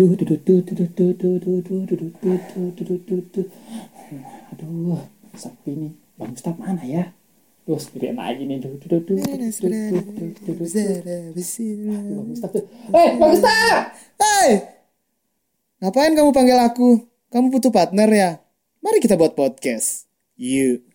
Du, du, du, du, du, du, du, du, du, du, du, du, du, du, du, du, du, du. Aduh, sepi nih. Bang mana ya? Duh, sendirian lagi nih. Du, du, du, du, du, du, du, du, du, du, du. Bang Ustaz tuh. Eh, Bang Ustaz! Hai, ngapain kamu panggil aku? Kamu butuh partner ya? Mari kita buat podcast. Yuk.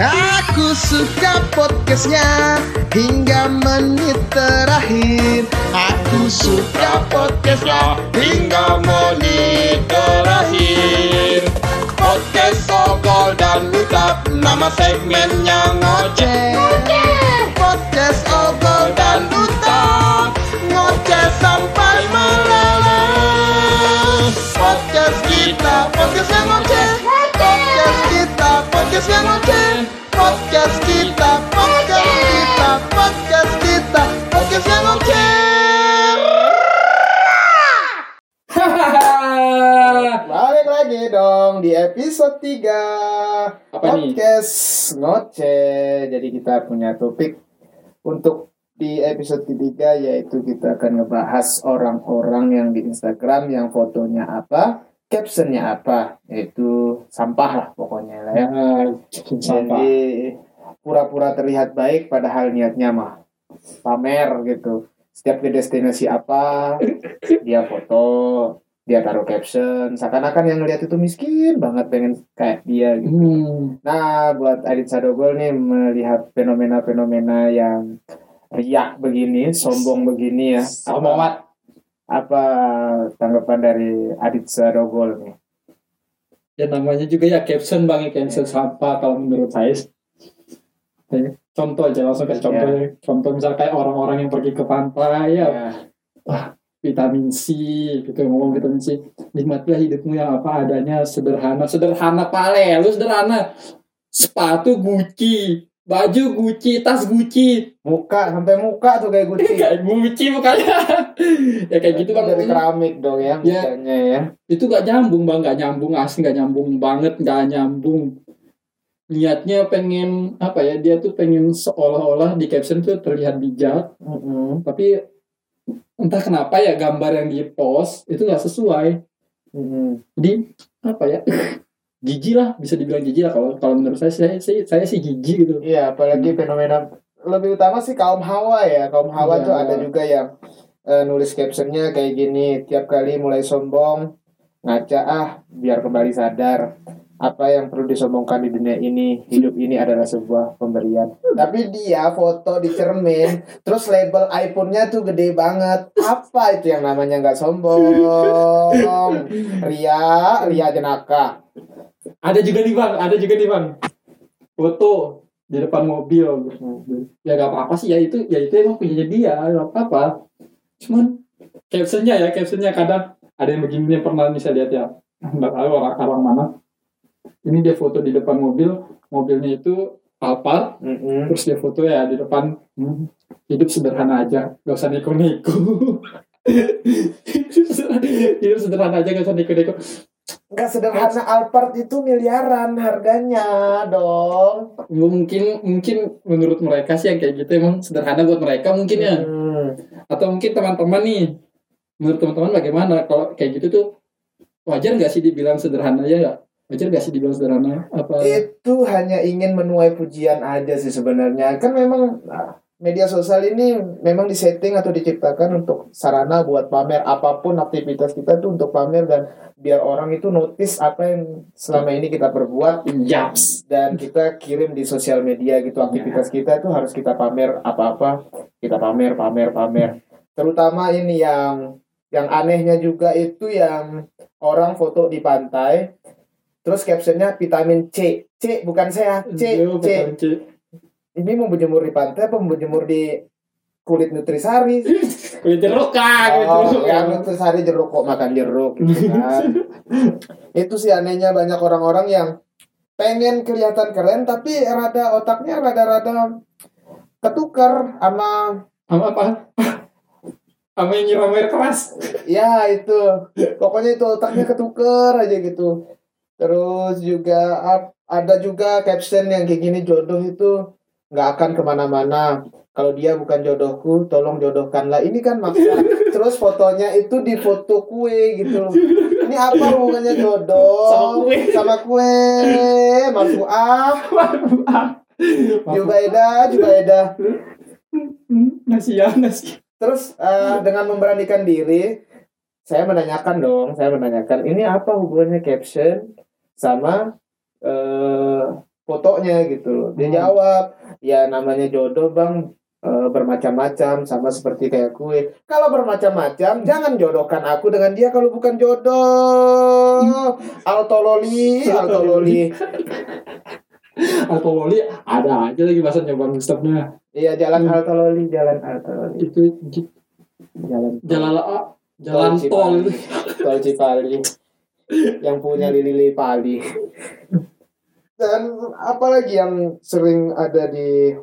Aku suka podcastnya hingga menit terakhir. Aku suka podcastnya hingga menit terakhir. Podcast Ogol dan Utap, nama segmennya ngoceh. Podcast Ogol dan Utap, ngoceh sampai meleleh. Podcast kita, podcast yang ngoceh. Podcast kita, podcast yang ngoceh. Dong di episode 3 Apa nih? Podcast ngoceh Jadi kita punya topik Untuk di episode ketiga Yaitu kita akan ngebahas orang-orang yang di Instagram Yang fotonya apa Captionnya apa Yaitu sampah lah pokoknya lah ya sampah. Jadi pura-pura terlihat baik padahal niatnya mah pamer gitu. Setiap ke destinasi apa, dia foto, dia taruh caption. Seakan-akan yang ngeliat itu miskin banget pengen kayak dia gitu. Hmm. Nah, buat Adit Sadogol nih melihat fenomena-fenomena yang riak begini, sombong begini ya. Om Muhammad. Apa tanggapan dari Adit Sadogol nih? Ya namanya juga ya caption bang, ya, caption sampah kalau menurut saya. Ya, Contoh aja langsung kasih contoh. ya. Contoh misal kayak orang-orang yang pergi ke pantai ya Ya. Vitamin C gitu ngomong vitamin C. Nikmatilah hidupmu yang apa adanya sederhana. Sederhana pale lu sederhana. Sepatu Gucci baju Gucci tas Gucci. Muka sampai muka tuh kayak Gucci. kayak Gucci mukanya. Ya kayak gitu bang. Dari keramik dong ya Ya. mukanya ya. itu gak nyambung bang. Gak nyambung asli gak nyambung banget gak nyambung. Niatnya pengen apa ya dia tuh pengen seolah-olah di caption tuh terlihat bijak. Mm-mm. tapi entah kenapa ya gambar yang di post itu gak sesuai Mm-mm. jadi apa ya jijik lah bisa dibilang jijik lah kalau kalau menurut saya saya saya, saya sih jijik gitu Iya, apalagi fenomena lebih utama sih kaum hawa ya. Kaum hawa Iya. tuh ada juga yang eh, nulis captionnya kayak gini. Tiap kali mulai sombong, ngaca ah, biar kembali sadar. Apa yang perlu disombongkan di dunia ini? Hidup ini adalah sebuah pemberian. Tapi dia foto di cermin, terus label iPhone-nya tuh gede banget. Apa itu yang namanya nggak sombong? Ria, Ria jenaka. ada juga nih bang ada juga nih bang foto di depan mobil ya gak apa-apa sih ya itu ya itu emang punya dia gak apa-apa cuman captionnya ya captionnya kadang ada yang begini nih pernah bisa lihat ya nggak tahu orang orang mana ini dia foto di depan mobil mobilnya itu Alphard Mm-mm. terus dia foto ya di depan hmm, hidup sederhana aja gak usah neko-neko hidup sederhana aja gak usah neko-neko Nggak sederhana Alphard itu miliaran harganya dong. Mungkin mungkin menurut mereka sih yang kayak gitu emang sederhana buat mereka mungkin ya Hmm. atau mungkin teman-teman nih menurut teman-teman bagaimana kalau kayak gitu tuh wajar nggak sih dibilang sederhana ya wajar nggak sih dibilang sederhana? Apa? Itu hanya ingin menuai pujian aja sih sebenarnya. Kan memang ah, media sosial ini memang disetting atau diciptakan untuk sarana buat pamer apa pun aktivitas kita tuh untuk pamer dan biar orang itu notice apa yang selama ini kita perbuat Yaps. dan kita kirim di sosial media gitu. Aktivitas kita itu harus kita pamer apa-apa. Kita pamer pamer pamer. Terutama ini yang yang anehnya juga itu yang orang foto di pantai terus captionnya vitamin C. C bukan saya. C Yo, C. C. ini mau berjemur di pantai apa mau berjemur di kulit nutrisari? Kulit jeruk kulit Oh, jeruk. yang nutrisari jeruk kok makan jeruk gitu kan. itu sih anehnya banyak orang-orang yang pengen kelihatan keren tapi rada otaknya rada-rada ketukar sama sama apa? Sama yang nyiram air keras? Ya itu. Pokoknya itu otaknya ketuker aja gitu terus juga ada juga caption yang kayak gini jodoh itu nggak akan ke mana-mana. Kalau dia bukan jodohku, tolong jodohkanlah. Ini kan maksa. Terus fotonya itu di foto kue gitu. Ini apa hubungannya jodoh Sama kue. Sama kue. Malu ah. Jubaida, Jubaida. nasi ya nasi Terus eh, dengan memberanikan diri, saya menanyakan dong, saya menanyakan ini apa hubungannya caption sama eh, fotonya gitu loh. Dia Hmm. jawab, ya namanya jodoh bang eh, bermacam-macam sama seperti kayak kue. Kalau bermacam-macam, jangan jodohkan aku dengan dia kalau bukan jodoh. Altololi, altololi. atau loli ada aja lagi bahasanya bang Gustafnya Iya jalan Hmm. altololi, jalan altololi, itu j- jalan jalan jalan Tol tol Cipali. Tol Cipali yang punya Lili Pali. Dan apalagi yang sering ada di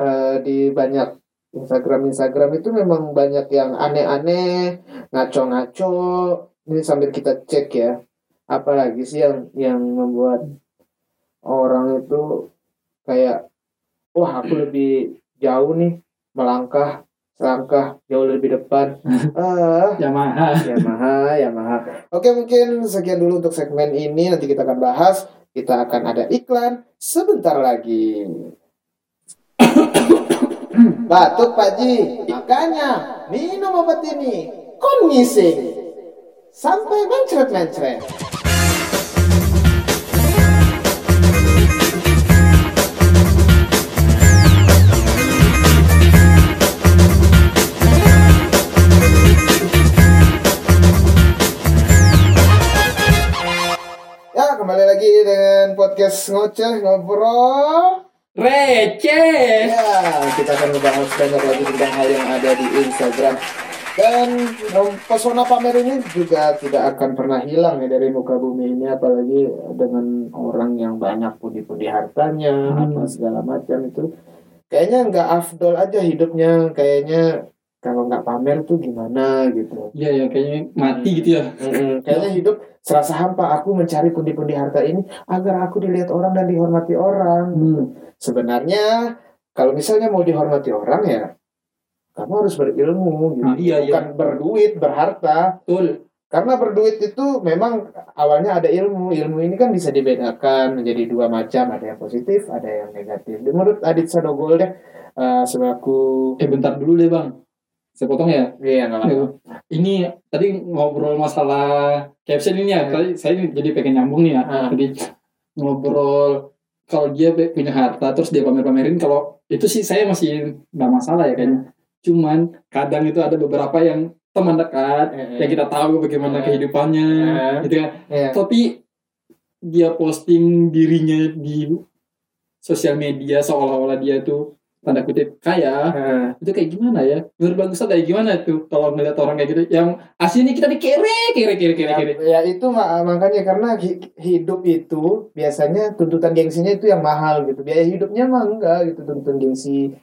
eh, di banyak Instagram Instagram itu memang banyak yang aneh-aneh, ngaco-ngaco. Ini sambil kita cek ya. Apalagi sih yang yang membuat orang itu kayak wah aku lebih jauh nih melangkah selangkah jauh lebih depan. Ah, Yamaha Yamaha, Yamaha. Oke, mungkin sekian dulu untuk segmen ini. Nanti kita akan bahas. Kita akan ada iklan sebentar lagi. Batuk Pak Ji. Makanya minum obat ini. Kon ngising. Sampai mencret-mencret. Podcast ngoceh ngobrol. receh Ya, kita akan membahas banyak lagi tentang hal yang ada di Instagram. Dan nom- pesona pamer ini juga tidak akan pernah hilang ya dari muka bumi ini, apalagi dengan orang yang banyak pundi-pundi hartanya, Hmm. apa segala macam itu. Kayaknya nggak afdol aja hidupnya, kayaknya kalau nggak pamer tuh gimana gitu. iya ya kayaknya mati gitu ya. Kayaknya hidup serasa hampa. Aku mencari pundi-pundi harta ini agar aku dilihat orang dan dihormati orang. hmm. Sebenarnya kalau misalnya mau dihormati orang ya kamu harus berilmu gitu. Nah, iya, iya. bukan berduit, berharta. betul Karena berduit itu memang awalnya ada ilmu. Ilmu ini kan bisa dibedakan menjadi dua macam, ada yang positif, ada yang negatif. Menurut Adit Sadogol deh eh, selaku eh bentar dulu deh bang saya potong ya Iya, nggak apa-apa. ini tadi ngobrol masalah caption ini ya tadi saya jadi pengen nyambung nih ya Ah. jadi ngobrol kalau dia punya harta terus dia pamer-pamerin kalau itu sih saya masih nggak masalah ya kayaknya cuman kadang itu ada beberapa yang teman dekat Eh, yang kita tahu bagaimana Eh. kehidupannya Eh. gitu kan Iya. tapi dia posting dirinya di sosial media seolah-olah dia tuh tanda kutip kaya Eh. itu kayak gimana ya menurut bang Ustadz kayak gimana tuh kalau ngeliat orang kayak gitu yang aslinya kita dikere kere kere kere Ya, kere ya itu ma- makanya karena hi- hidup itu biasanya tuntutan gengsinya itu yang mahal gitu. Biaya hidupnya mah enggak gitu tuntutan gengsi.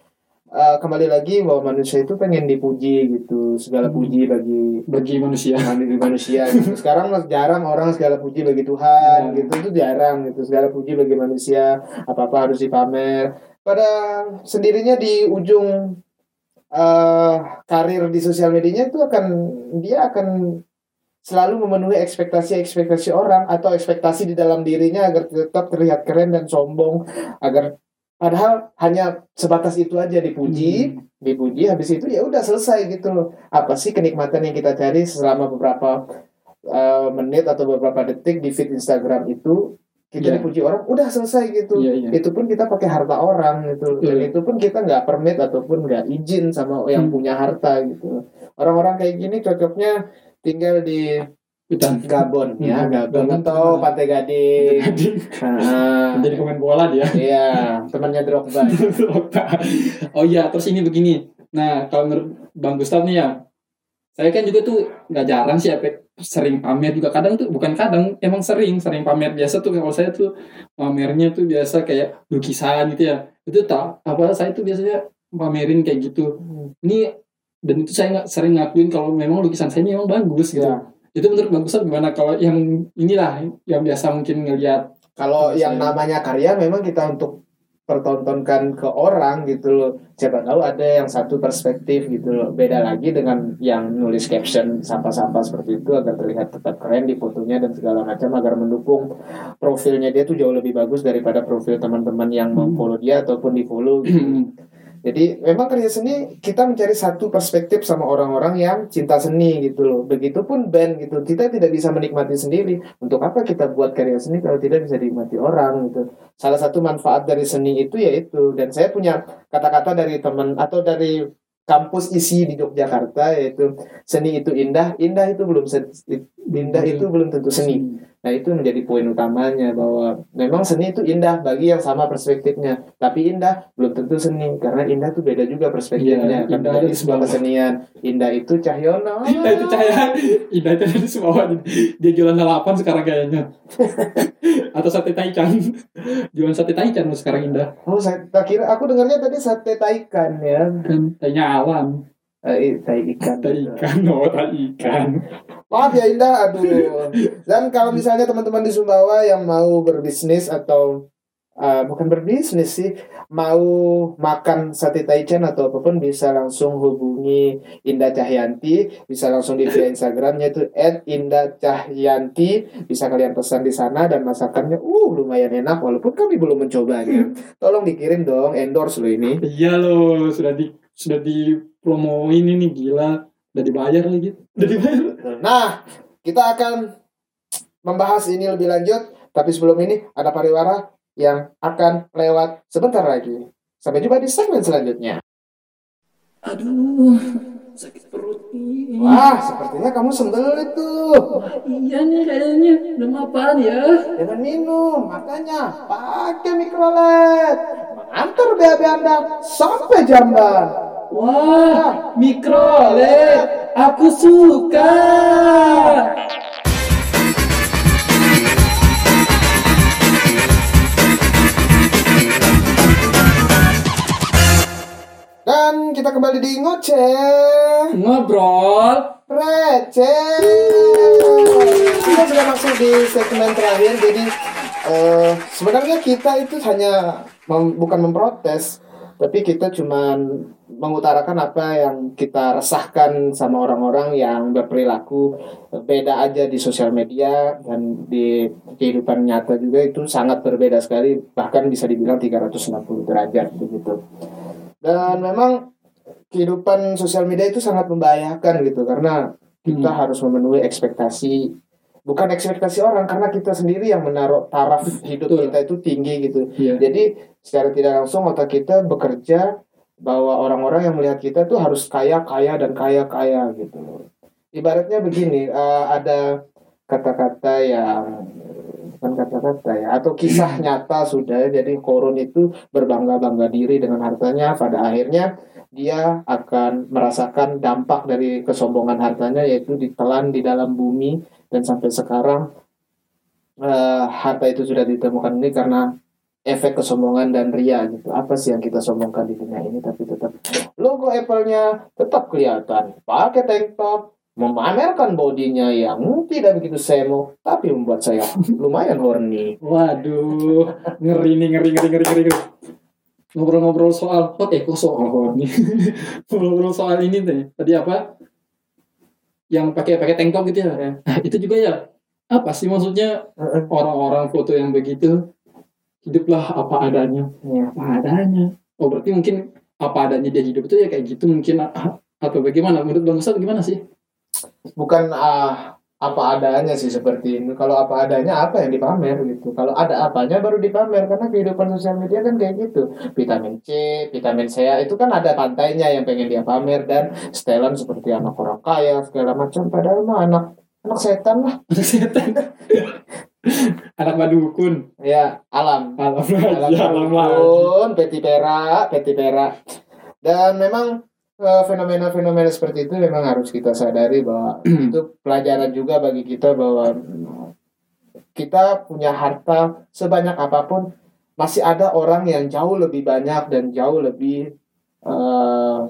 Eh, kembali lagi bahwa manusia itu pengen dipuji gitu, segala Hmm. puji bagi bagi manusia bagi manusia. Gitu. Sekarang jarang orang segala puji bagi Tuhan Ya. gitu itu jarang gitu. Segala puji bagi manusia, apa-apa harus dipamer. Pada sendirinya di ujung eh karir di sosial medianya itu akan dia akan selalu memenuhi ekspektasi-ekspektasi orang atau ekspektasi di dalam dirinya agar tetap terlihat keren dan sombong agar padahal hanya sebatas itu aja dipuji Hmm. dipuji habis itu ya udah selesai gitu loh apa sih kenikmatan yang kita cari selama beberapa eh, menit atau beberapa detik di feed Instagram itu kita Iya. dipuji orang udah selesai gitu. Iya iya. Itu pun kita pakai harta orang gitu. Dan Betul. itu pun kita nggak permit ataupun nggak izin sama yang Hmm. punya harta gitu. Orang-orang kayak gini cocoknya tinggal di hutan. Gabon. Ya Hmm, Gabon. Gabon. Atau? Pantai Gading. Nah, jadi pemain bola dia. Iya temannya Drogba. Oh iya terus ini begini. Nah kalau menurut bang Gustaf nih ya saya kan juga tuh nggak jarang sih apa sering pamer juga. Kadang tuh bukan kadang emang sering sering pamer. Biasa tuh kalau saya tuh pamernya tuh biasa kayak lukisan gitu ya. Itu tak apa saya tuh biasanya pamerin kayak gitu. Ini dan itu saya nggak sering ngakuin kalau memang lukisan saya memang bagus gitu. Ya. itu menurut bang Gustaf gimana? Kalau yang inilah yang biasa mungkin ngelihat kalau yang namanya karya memang kita untuk dipertontonkan ke orang gitu loh. Siapa tahu ada yang satu perspektif gitu loh. Beda lagi dengan yang nulis caption sampah-sampah seperti itu agar terlihat tetap keren di fotonya dan segala macam agar mendukung profilnya dia tuh jauh lebih bagus daripada profil teman-teman yang memfollow dia ataupun di follow gitu. Jadi memang kerja seni kita mencari satu perspektif sama orang-orang yang cinta seni gitu loh. Begitupun band gitu. Kita tidak bisa menikmati sendiri. Untuk apa kita buat karya seni kalau tidak bisa dinikmati orang gitu. Salah satu manfaat dari seni itu yaitu dan saya punya kata-kata dari teman atau dari kampus isi di Yogyakarta yaitu seni itu indah, indah itu belum indah itu belum tentu seni. Nah itu menjadi poin utamanya bahwa memang seni itu indah bagi yang sama perspektifnya. Tapi indah belum tentu seni karena indah itu beda juga perspektifnya. Iya, Kan indah dari itu sebuah kesenian. Indah itu Cahyono. Indah itu cahaya Indah itu ada semua Dia jualan lalapan sekarang kayaknya Atau sate taichan Jualan sate taichan loh sekarang Indah Oh saya tak kira aku dengarnya tadi sate taikan ya. kan Tainya alam Eh, tai ikan. Tai ikan Oh tai ikan Maaf ya Indah, aduh. Dan kalau misalnya teman-teman di Sumbawa yang mau berbisnis atau uh, bukan berbisnis sih, mau makan sate taichan atau apa pun bisa langsung hubungi Indah Cahyanti, bisa langsung di via Instagramnya itu @indahcahyanti, bisa kalian pesan di sana dan masakannya uh lumayan enak walaupun kami belum mencobanya. Tolong dikirim dong endorse lo ini. Iya loh Sudah di Sudah di promoin ini gila Udah dibayar lagi Udah dibayar Nah, kita akan membahas ini lebih lanjut, tapi sebelum ini ada pariwara yang akan lewat sebentar lagi. Sampai jumpa di segmen selanjutnya. Aduh Sakit perut nih Wah, sepertinya kamu sembelit tuh. Iya nih kayaknya Udah apaan ya Jangan minum, makanya pakai mikrolet. Mengantar BAB Anda sampai jamban. Wah Mikrolet Aku suka Dan kita kembali di ngoceh. Ngobrol receh. Kita sudah masuk di segmen terakhir. Jadi eh, sebenarnya kita itu hanya mem- bukan memprotes, tapi kita cuman mengutarakan apa yang kita resahkan sama orang-orang yang berperilaku beda aja di sosial media dan di kehidupan nyata juga itu sangat berbeda sekali bahkan bisa dibilang 360 derajat begitu dan memang kehidupan sosial media itu sangat membahayakan gitu karena kita Hmm. harus memenuhi ekspektasi bukan ekspektasi orang karena kita sendiri yang menaruh taraf hidup Betul. kita itu tinggi gitu Iya jadi secara tidak langsung otak kita bekerja bahwa orang-orang yang melihat kita tuh harus kaya kaya dan kaya kaya gitu. Ibaratnya begini eh, ada kata-kata yang bukan kata-kata ya atau kisah nyata sudah jadi korun itu berbangga-bangga diri dengan hartanya. Pada akhirnya dia akan merasakan dampak dari kesombongan hartanya yaitu ditelan di dalam bumi. Dan sampai sekarang eh, harta itu sudah ditemukan ini karena efek kesombongan dan ria gitu. Apa sih yang kita sombongkan di dunia ini? Tapi tetap logo Apple-nya tetap kelihatan. Pakai tank top memamerkan bodinya yang tidak begitu semo tapi membuat saya lumayan horny. Waduh Ngeri nih ngeri ngeri ngeri ngeri, ngeri. Ngobrol-ngobrol soal Oh eh kok soal nih Ngobrol-ngobrol soal ini teh Tadi apa? Yang pakai pakai tank top gitu ya Nah itu juga ya? Apa sih maksudnya? Orang-orang foto yang begitu Hiduplah apa adanya Ya. apa adanya. Oh berarti mungkin apa adanya dia hidup itu ya kayak gitu mungkin ah, atau bagaimana? Menurut Bang Ustadz gimana sih? bukan ah, apa adanya sih seperti ini. Kalau apa adanya apa yang dipamer gitu. Kalau ada apanya baru dipamer karena kehidupan sosial media kan kayak gitu. Vitamin C, vitamin C itu kan ada pantainya yang pengen dia pamer dan setelan seperti anak orang kaya segala macam padahal mah anak anak setan lah. Anak setan. Anak madukun. Ya, alam. Alam Alam pun, peti perak, peti perak. Dan memang eh, fenomena-fenomena seperti itu memang harus kita sadari bahwa itu pelajaran juga bagi kita bahwa kita punya harta sebanyak apa pun masih ada orang yang jauh lebih banyak dan jauh lebih eh,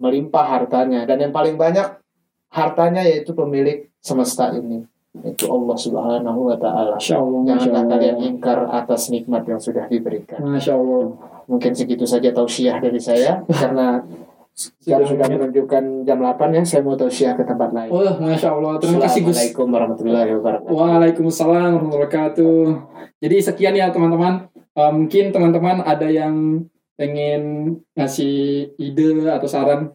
melimpah hartanya dan yang paling banyak hartanya yaitu pemilik semesta ini itu Allah Subhanahu wa taala. Janganlah kalian ingkar atas nikmat yang sudah diberikan. Masya Allah. Mungkin segitu saja tausiah dari saya karena jam sudah menunjukkan jam 8 ya. Saya mau tausiah ke tempat lain. Oh, Masya Allah. Terima kasih Gus. Assalamualaikum warahmatullahi wabarakatuh. Waalaikumsalam warahmatullahi wabarakatuh. Jadi sekian ya teman-teman. Eh, mungkin teman-teman ada yang pengen ngasih ide atau saran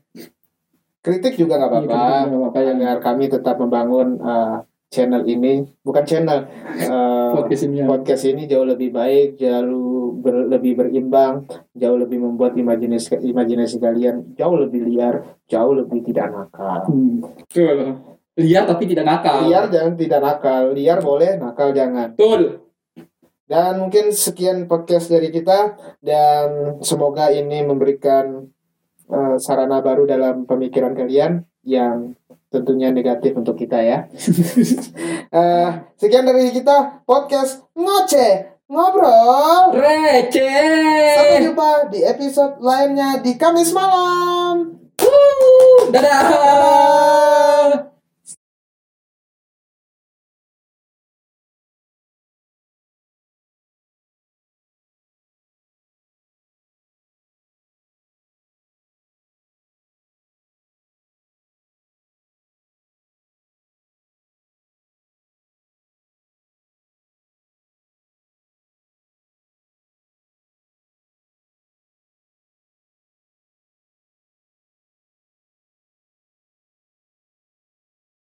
Kritik juga nggak apa-apa. Nggak apa-apa, ya. Agar kami tetap membangun uh, channel ini, bukan channel uh, podcast ini ya. podcast ini jauh lebih baik, jauh ber- lebih berimbang, jauh lebih membuat imajinasi imajinasi kalian jauh lebih liar, jauh lebih tidak nakal. Hmm. Liar tapi tidak nakal. Liar jangan tidak nakal, liar boleh, nakal jangan. Betul. Dan mungkin sekian podcast dari kita dan semoga ini memberikan eh, sarana baru dalam pemikiran kalian yang tentunya negatif untuk kita ya. Eh, sekian dari kita podcast ngoceh ngobrol. Sampai Receh. jumpa di episode lainnya di Kamis malam. Dadah.